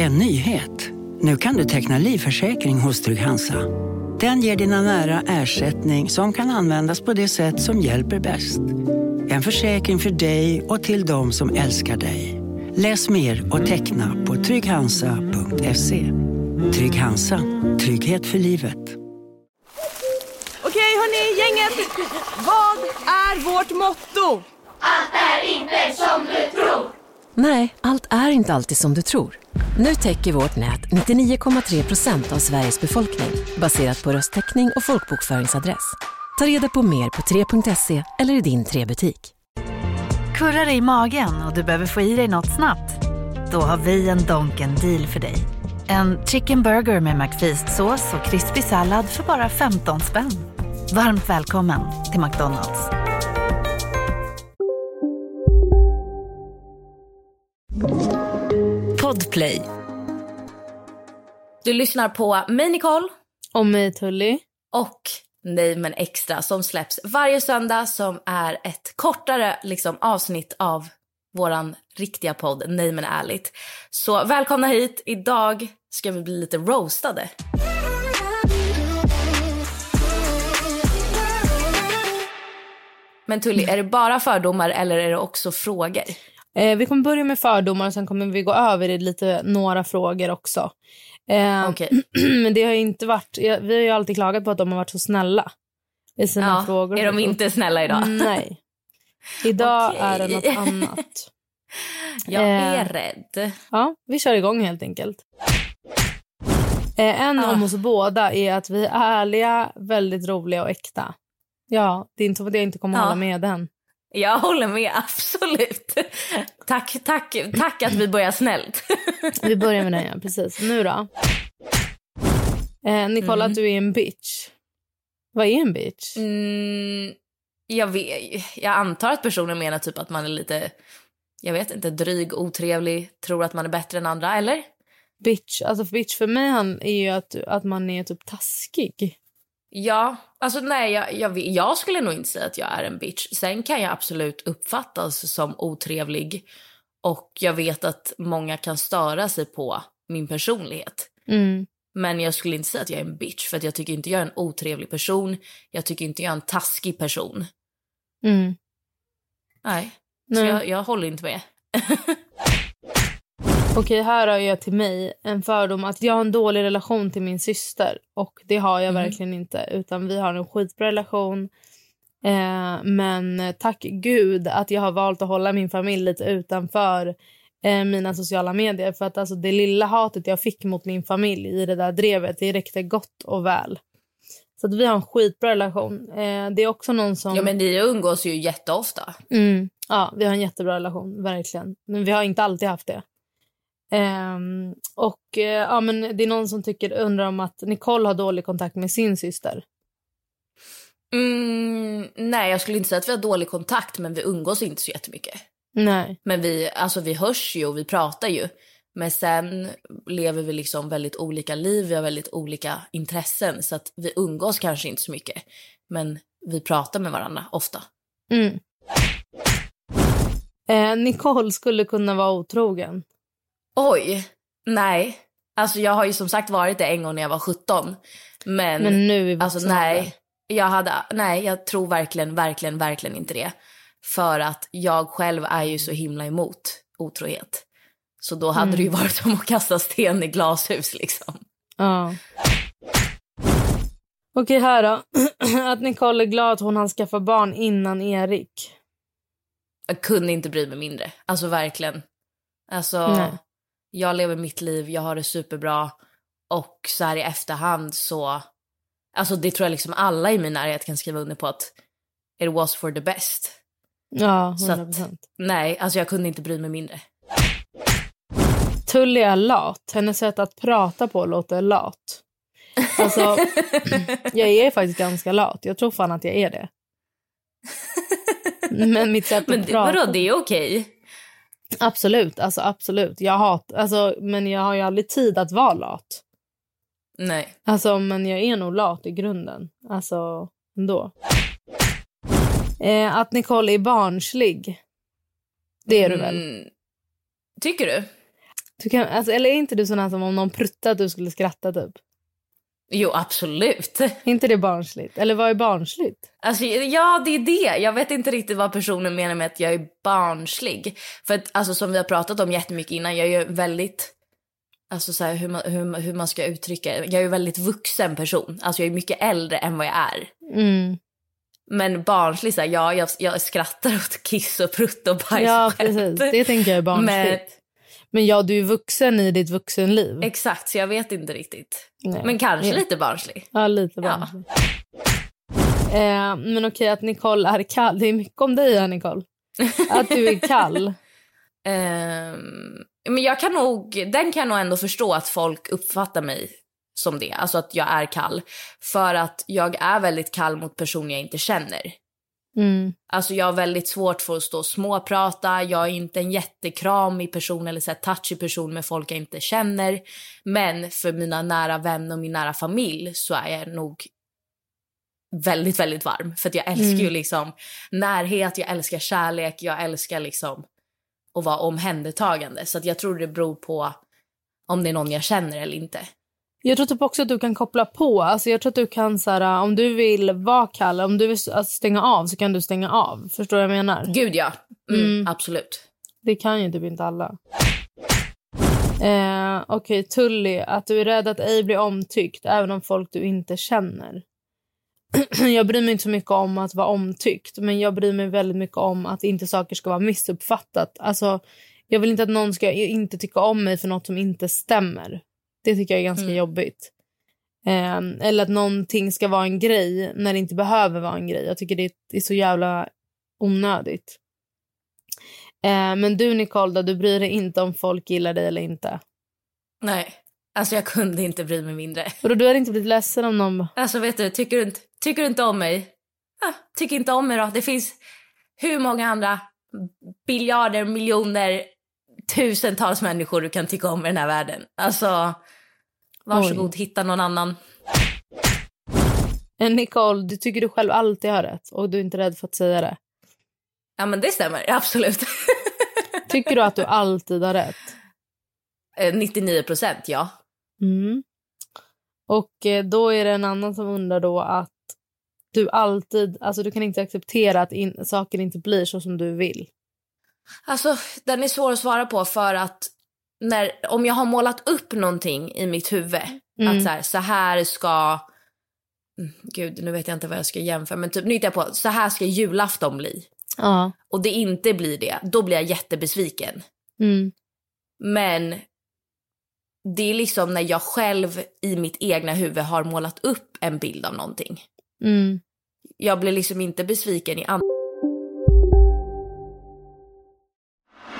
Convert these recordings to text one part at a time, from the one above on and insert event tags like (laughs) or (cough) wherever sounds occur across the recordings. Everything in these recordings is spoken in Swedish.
En nyhet. Nu kan du teckna livförsäkring hos Trygg-Hansa. Den ger dina nära ersättning som kan användas på det sätt som hjälper bäst. En försäkring för dig och till de som älskar dig. Läs mer och teckna på trygghansa.se. Trygg Hansa. Trygghet för livet. Okej hörni, gänget! Vad är vårt motto? Allt är inte som du tror. Nej, allt är inte alltid som du tror. Nu täcker vårt nät 99,3 procent av Sveriges befolkning baserat på röstteckning och folkbokföringsadress. Ta reda på mer på 3.se eller i din 3-butik. Kurrar det i magen och du behöver få i dig något snabbt? Då har vi en Donken deal för dig. En chicken burger med McFeast-sås och krispig sallad för bara 15 spänn. Varmt välkommen till McDonalds. Podplay. Du lyssnar på mig Nicole. Och mig Tully. Och Nej men extra som släpps varje söndag som är ett kortare liksom, avsnitt av våran riktiga podd Nej men ärligt. Så välkomna hit. Idag ska vi bli lite roastade. Men Tully, är det bara fördomar eller är det också frågor? Eh, vi kommer börja med fördomar och sen kommer vi gå över i lite några frågor också. Eh, okay. (clears throat) men det har inte varit, vi har ju alltid klagat på att de har varit så snälla i sina ja, frågor. Är de inte snälla idag? Nej. Idag (laughs) okay. är det något (laughs) annat. Jag är eh, rädd. Ja, vi kör igång helt enkelt. Eh, en ah. om oss båda är att vi är ärliga, väldigt roliga och äkta. Ja, det är inte det jag inte kommer ja. hålla med den. Jag håller med, absolut. Tack, tack, tack att vi börjar snällt. vi börjar med den, ja. Precis. Nu då? Eh, Nicola, mm. du är en bitch. Vad är en bitch? Mm, jag, vet, jag antar att personen menar typ att man är lite, jag vet inte, dryg, otrevlig, tror att man är bättre än andra, eller? Bitch, alltså bitch för mig han är ju att, att man är typ taskig. Ja, alltså nej, jag, jag, jag, skulle nog inte säga att jag är en bitch. Sen kan jag absolut uppfattas som otrevlig och jag vet att många kan störa sig på min personlighet. Mm. Men jag skulle inte säga att jag är en bitch för jag tycker inte jag är en otrevlig person. Jag tycker inte jag är en taskig person. Mm. Nej, Nej. så jag, jag håller inte med. (laughs) Okej, här har jag till mig en fördom att jag har en dålig relation till min syster. Och det har jag mm. verkligen inte. Utan vi har en skitbra relation. Eh, men tack gud att jag har valt att hålla min familj lite utanför eh, mina sociala medier. För att alltså, det lilla hatet jag fick mot min familj i det där drevet, det räckte gott och väl. Så att vi har en skitbra relation. Eh, det är också någon som... Ja men ni umgås ju jätteofta. Mm, ja, vi har en jättebra relation, verkligen. Men vi har inte alltid haft det. Um, och uh, ja, men det är någon som tycker, undrar om att Nicole har dålig kontakt med sin syster. Mm, nej, jag skulle inte säga att vi har dålig kontakt, men vi umgås inte så jättemycket. Nej. Men vi, alltså, vi hörs ju och vi pratar ju. Men sen lever vi liksom väldigt olika liv, vi har väldigt olika intressen. Så att vi umgås kanske inte så mycket. Men vi pratar med varandra ofta. Mm. Eh, Nicole skulle kunna vara otrogen. Oj, nej. Alltså jag har ju som sagt varit det en gång när jag var 17. Men, men nu är alltså nej. Jag hade, nej, jag tror verkligen, verkligen, verkligen inte det. För att jag själv är ju så himla emot otrohet. Så då hade mm. det ju mm. varit som att kasta sten i glashus liksom. Ja. Okej, här då. (clears throat) att Nicole är glad att hon har skaffat barn innan Erik. Jag kunde inte bry mig mindre. Alltså verkligen. Alltså, Nej jag lever mitt liv, jag har det superbra. Och så här i efterhand så, alltså det tror jag liksom alla i min närhet kan skriva under på att it was for the best. Ja, 100%. Så att, nej, alltså jag kunde inte bry mig mindre. Tully är lat. Hennes sätt att prata på låter lat. Alltså, (laughs) jag är faktiskt ganska lat. Jag tror fan att jag är det. (laughs) Men mitt sätt att Men prata... vadå, det är okej? Absolut, alltså absolut. Jag hat, alltså, men jag har ju aldrig tid att vara lat. Nej. Alltså, men jag är nog lat i grunden. Alltså, ändå. Eh, att Nicole är barnslig. Det är mm. du väl? Tycker du? Du kan, alltså, eller är inte du sån här som om någon pruttade att du skulle skratta typ? Jo, absolut. (laughs) Inte det barnsligt? Eller vad är barnsligt? Alltså, ja, det är det. Jag vet inte riktigt vad personen menar med att jag är barnslig. För att, alltså, som vi har pratat om jättemycket innan, jag är väldigt... Alltså så här, hur, man, hur, hur man ska uttrycka. Jag är ju väldigt vuxen person. Alltså jag är mycket äldre än vad jag är. Mm. Men barnslig, så här, ja, jag, jag skrattar åt kiss och prutt och bajs Ja, precis. Det tänker jag är barnsligt. Men, Men ja, du är vuxen i ditt vuxenliv. exakt, så jag vet inte riktigt. Nej. Men kanske Ja. lite barnslig. Ja, lite Ja. barnslig. Eh, men okej, att Nicole är kall. Det är mycket om dig här, Nicole. Att du är kall. (laughs) Ehm, men jag kan nog, den kan jag nog ändå förstå att folk uppfattar mig som det. Alltså att jag är kall. För att jag är väldigt kall mot personer jag inte känner. Mm. Alltså jag har väldigt svårt för att stå och småprata. Jag är inte en jättekramig person eller så touchy person med folk jag inte känner. Men för mina nära vänner och min nära familj så är jag nog väldigt, väldigt varm. För jag älskar ju liksom närhet, jag älskar kärlek, jag älskar liksom att vara omhändertagande. Så jag tror det beror på om det är någon jag känner eller inte. Jag tror typ också att du kan koppla på. Alltså jag tror att du kan så här, om du vill vara kall, om du vill alltså, stänga av så kan du stänga av. Förstår du vad jag menar? Gud ja, mm, Mm. absolut. Det kan ju typ inte alla. Eh, Okej, Tully. Att du är rädd att ej bli omtyckt även om folk du inte känner. (clears throat) jag bryr mig inte så mycket om att vara omtyckt men jag bryr mig väldigt mycket om att inte saker ska vara missuppfattat. Alltså, jag vill inte att någon ska inte tycka om mig för något som inte stämmer. Det tycker jag är ganska Mm. jobbigt. Eh, eller att någonting ska vara en grej när det inte behöver vara en grej. Jag tycker det är så jävla onödigt. Eh, men du Nicole, då, du bryr dig inte om folk gillar dig eller inte. Nej, alltså jag kunde inte bry mig mindre. Och då, du hade inte blivit ledsen om någon Alltså vet du, tycker du inte, tycker du inte om mig? Ah, tycker inte om mig då. Det finns hur många andra biljarder, miljoner, tusentals människor du kan tycka om i den här världen. Alltså, varsågod, hitta någon annan. eh, Nicole, du tycker du själv alltid har rätt och du är inte rädd för att säga det. Ja men det stämmer, absolut. (laughs) Tycker du att du alltid har rätt? Eh, 99 procent, ja. Mm. Och eh, då är det en annan som undrar då att du alltid, alltså du kan inte acceptera att in, saker inte blir så som du vill. Alltså, den är svår att svara på för att när, om jag har målat upp någonting i mitt huvud, Mm. att så här, så här ska, Mm, gud nu vet jag inte vad jag ska jämföra, men typ nu jag på, så här ska julafton bli. Ja. Och det inte blir det, då blir jag jättebesviken. Mm. Men det är liksom när jag själv i mitt egna huvud har målat upp en bild av någonting. Mm. Jag blir liksom inte besviken i andra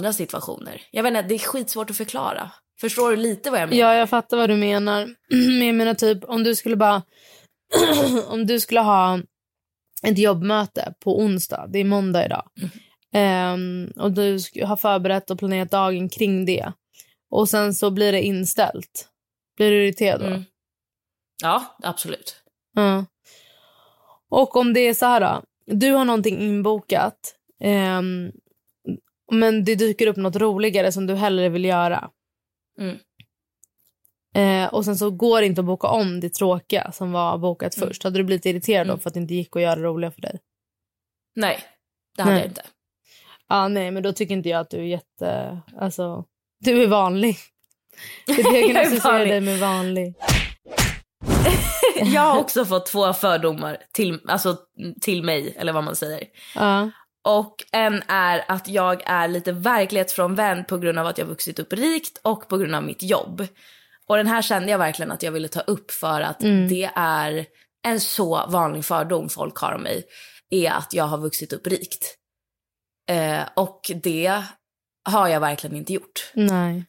Andra situationer. Jag vet inte, det är skitsvårt att förklara. Förstår du lite vad jag menar? Ja, jag fattar vad du menar. (clears throat) Men jag menar typ om du skulle bara... (clears throat) om du skulle ha ett jobbmöte på onsdag, det är måndag idag. Ehm, och du har förberett och planerat dagen kring det. Och sen så blir det inställt. Blir du irriterad då? Mm. Ja, absolut. Ja. Och om det är så här då. Du har någonting inbokat. ehm, men det dyker upp något roligare som du hellre vill göra. Mm. Eh, och sen så går det inte att boka om det tråkiga som var bokat Mm. först. Hade du blivit irriterad då Mm. för att det inte gick att göra det roliga för dig? Nej, det hade Nej. jag inte. Ja, nej, men då tycker inte jag att du är jätte... Alltså, du är vanlig. Det är det (laughs) jag kan associera dig med vanlig. (laughs) jag har också fått två fördomar till, alltså, till mig, eller vad man säger. Ja. Och en är att jag är lite verklighetsfrånvänd på grund av att jag vuxit upp rikt och på grund av mitt jobb. Och den här kände jag verkligen att jag ville ta upp för att Mm. det är en så vanlig fördom folk har om mig. Är att jag har vuxit upp rikt. Eh, och det har jag verkligen inte gjort. Nej.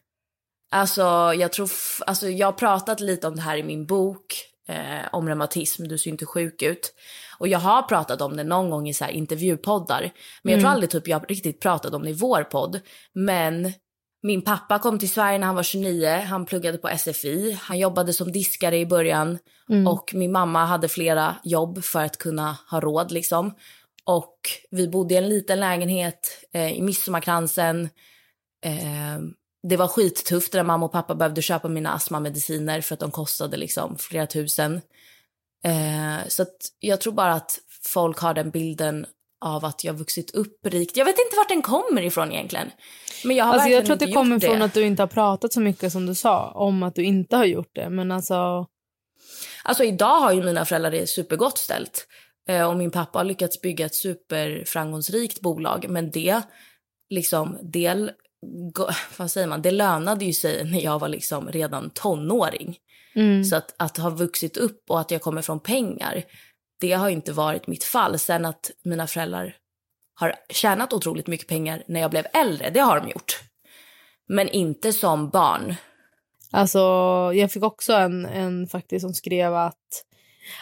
Alltså jag tror, alltså jag har pratat lite om det här i min bok eh, om reumatism, du ser inte sjuk ut. Och jag har pratat om det någon gång i så intervjupoddar. Men jag tror Mm. aldrig typ jag riktigt pratat om det i vår podd. Men min pappa kom till Sverige när han var 29, han pluggade på SFI, han jobbade som diskare i början. Mm. Och min mamma hade flera jobb för att kunna ha råd liksom. Och vi bodde i en liten lägenhet eh, i Midsommarkransen. Eh, det var skittufft när mamma och pappa behövde köpa mina astmamediciner för att de kostade liksom flera tusen. Eh, så jag tror bara att folk har den bilden av att jag vuxit upp rikt. Jag vet inte vart den kommer ifrån egentligen. Men jag har Alltså, jag tror att det kommer från att du inte har pratat så mycket som du sa om att du inte har gjort det. Men alltså... Alltså idag har ju mina föräldrar det supergott ställt. Eh, och min pappa har lyckats bygga ett superframgångsrikt bolag. Men det, liksom, gå- (laughs) vad säger man, det lönade ju sig när jag var liksom redan tonåring. Mm. Så att, att ha vuxit upp och att jag kommer från pengar, det har inte varit mitt fall. Sen att mina föräldrar har tjänat otroligt mycket pengar när jag blev äldre, det har de gjort. Men inte som barn. Alltså, jag fick också en, en faktiskt som skrev att,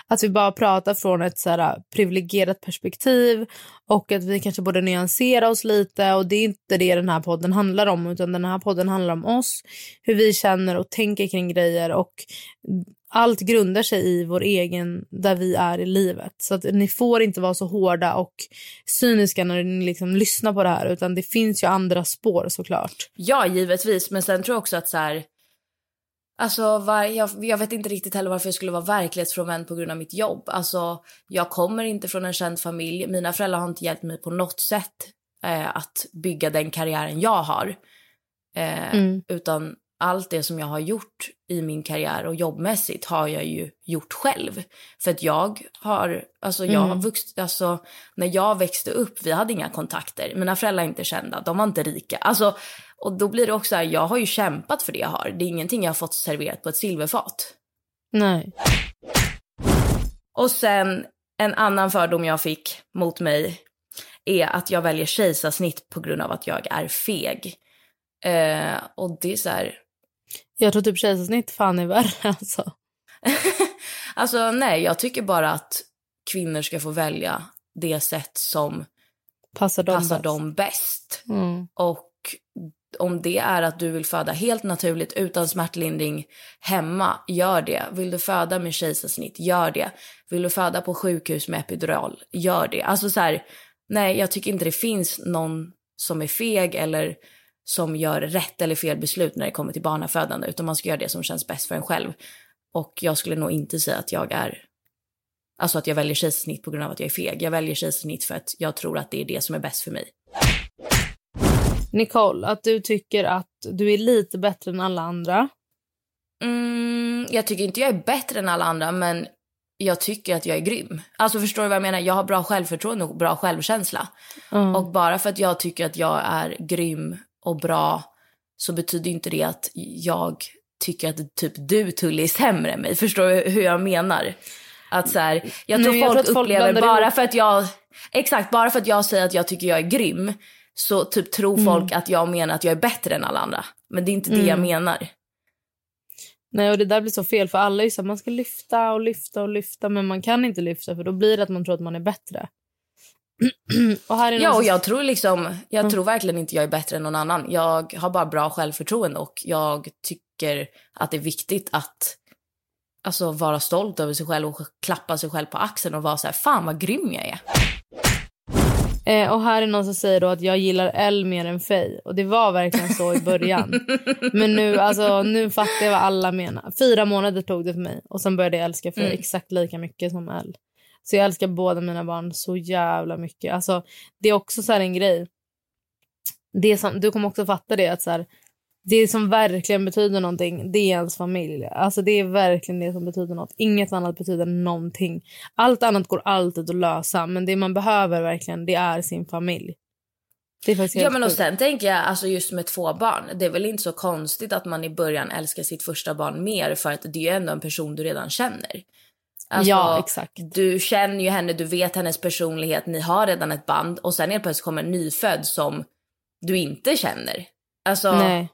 att vi bara pratar från ett så här, äh, privilegierat perspektiv och att vi kanske borde nyansera oss lite. Och Det är inte det den här podden handlar om, utan den här podden handlar om oss, hur vi känner och tänker kring grejer. och Allt grundar sig i vår egen, där vi är i livet. Så att ni får inte vara så hårda och cyniska när ni liksom lyssnar på det här. Utan det finns ju andra spår såklart. Ja, givetvis. Men sen tror jag också att så här... Alltså, var, jag, jag vet inte riktigt heller varför jag skulle vara verklighetsfrånvänd på grund av mitt jobb. Alltså, jag kommer inte från en känd familj. Mina föräldrar har inte hjälpt mig på något sätt eh, att bygga den karriären jag har. Eh, Mm. Utan allt det som jag har gjort i min karriär och jobbmässigt har jag ju gjort själv. För att jag har, alltså jag har Mm. vuxit, alltså när jag växte upp, vi hade inga kontakter. Mina föräldrar är inte kända, de var inte rika. Alltså, och då blir det också här, jag har ju kämpat för det jag har. Det är ingenting jag har fått serverat på ett silverfat. Nej. Och sen en annan fördom jag fick mot mig är att jag väljer kejsarsnitt på grund av att jag är feg. Eh, och det är så här, Jag tror typ kejsarsnitt fan är värre (laughs) alltså. (laughs) alltså nej, jag tycker bara att kvinnor ska få välja det sätt som Passar dem passar bäst. dem bäst. Mm. Och om det är att du vill föda helt naturligt utan smärtlindring hemma, gör det. Vill du föda med kejsarsnitt, gör det. Vill du föda på sjukhus med epidural, gör det. Alltså så här, nej, jag tycker inte det finns någon som är feg eller som gör rätt eller fel beslut när det kommer till barnafödande, utan man ska göra det som känns bäst för en själv. Och jag skulle nog inte säga att jag är Alltså att jag väljer kejsarsnitt på grund av att jag är feg. Jag väljer kejsarsnitt för att jag tror att det är det som är bäst för mig. Nicole, att du tycker att du är lite bättre än alla andra. Mm, jag tycker inte jag är bättre än alla andra, men jag tycker att jag är grym. Alltså förstår du vad jag menar? Jag har bra självförtroende och bra självkänsla. Mm. Och bara för att jag tycker att jag är grym och bra så betyder inte det att jag tycker att typ du Tully är sämre än mig. Förstår du hur jag menar? Att så här, jag tror Nej, jag folk tror att folk upplever bara ihop- för att jag, exakt, bara för att jag säger att jag tycker jag är grym så typ tror Mm. folk att jag menar att jag är bättre än alla andra. Men det är inte det jag Mm. menar. Nej, och det där blir så fel för alla är så här, man ska lyfta och lyfta och lyfta men man kan inte lyfta för då blir det att man tror att man är bättre. (clears throat) och här är Ja, och jag tror liksom, jag Mm. tror verkligen inte jag är bättre än någon annan. Jag har bara bra självförtroende och jag tycker att det är viktigt att alltså, vara stolt över sig själv och klappa sig själv på axeln och vara så här, fan vad grym jag är. Eh, och här är någon som säger då att jag gillar L mer än Faye. Och det var verkligen så i början. (laughs) Men nu, alltså, nu fattar jag vad alla menar. Fyra månader tog det för mig. Och sen började jag älska Faye Mm. exakt lika mycket som L. Så jag älskar båda mina barn så jävla mycket. Alltså, det är också så här en grej. det som, du kommer också fatta det att så här, det som verkligen betyder någonting, det är ens familj. Alltså det är verkligen det som betyder något. Inget annat betyder någonting. Allt annat går alltid att lösa, men det man behöver verkligen, det är sin familj. Det är ja men och sen tänker jag alltså just med två barn. Det är väl inte så konstigt att man i början älskar sitt första barn mer för att det är ju ändå en person du redan känner. Alltså, ja exakt. Du känner ju henne, du vet hennes personlighet, ni har redan ett band och sen helt plötsligt kommer en nyfödd som du inte känner. Alltså... Nej.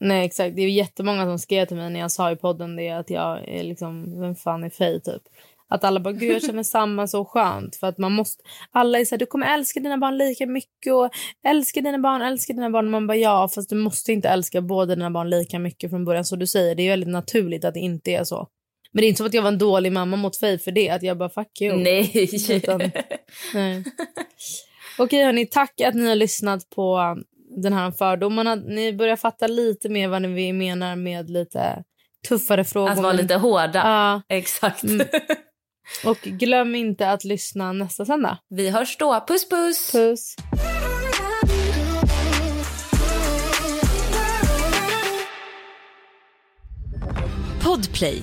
Nej exakt, det är jättemånga som skrev till mig när jag sa i podden det att jag är liksom, vem fan är Faye typ. Att alla bara, gud jag känner samma, så skönt. För att man måste, alla är så här, du kommer älska dina barn lika mycket och älska dina barn, älska dina barn. Man bara, ja fast du måste inte älska båda dina barn lika mycket från början. Så du säger, det är väldigt naturligt att det inte är så. Men det är inte som att jag var en dålig mamma mot Faye för det, att jag bara fuck you. Nej. Utan, nej. Okej hörni, tack att ni har lyssnat på den här fördomarna. Ni börjar fatta lite mer vad vi menar med lite tuffare frågor. Att vara lite hårda. Ja. Exakt. Mm. (laughs) Och glöm inte att lyssna nästa söndag. Vi hörs då. Puss puss! Puss! Podplay,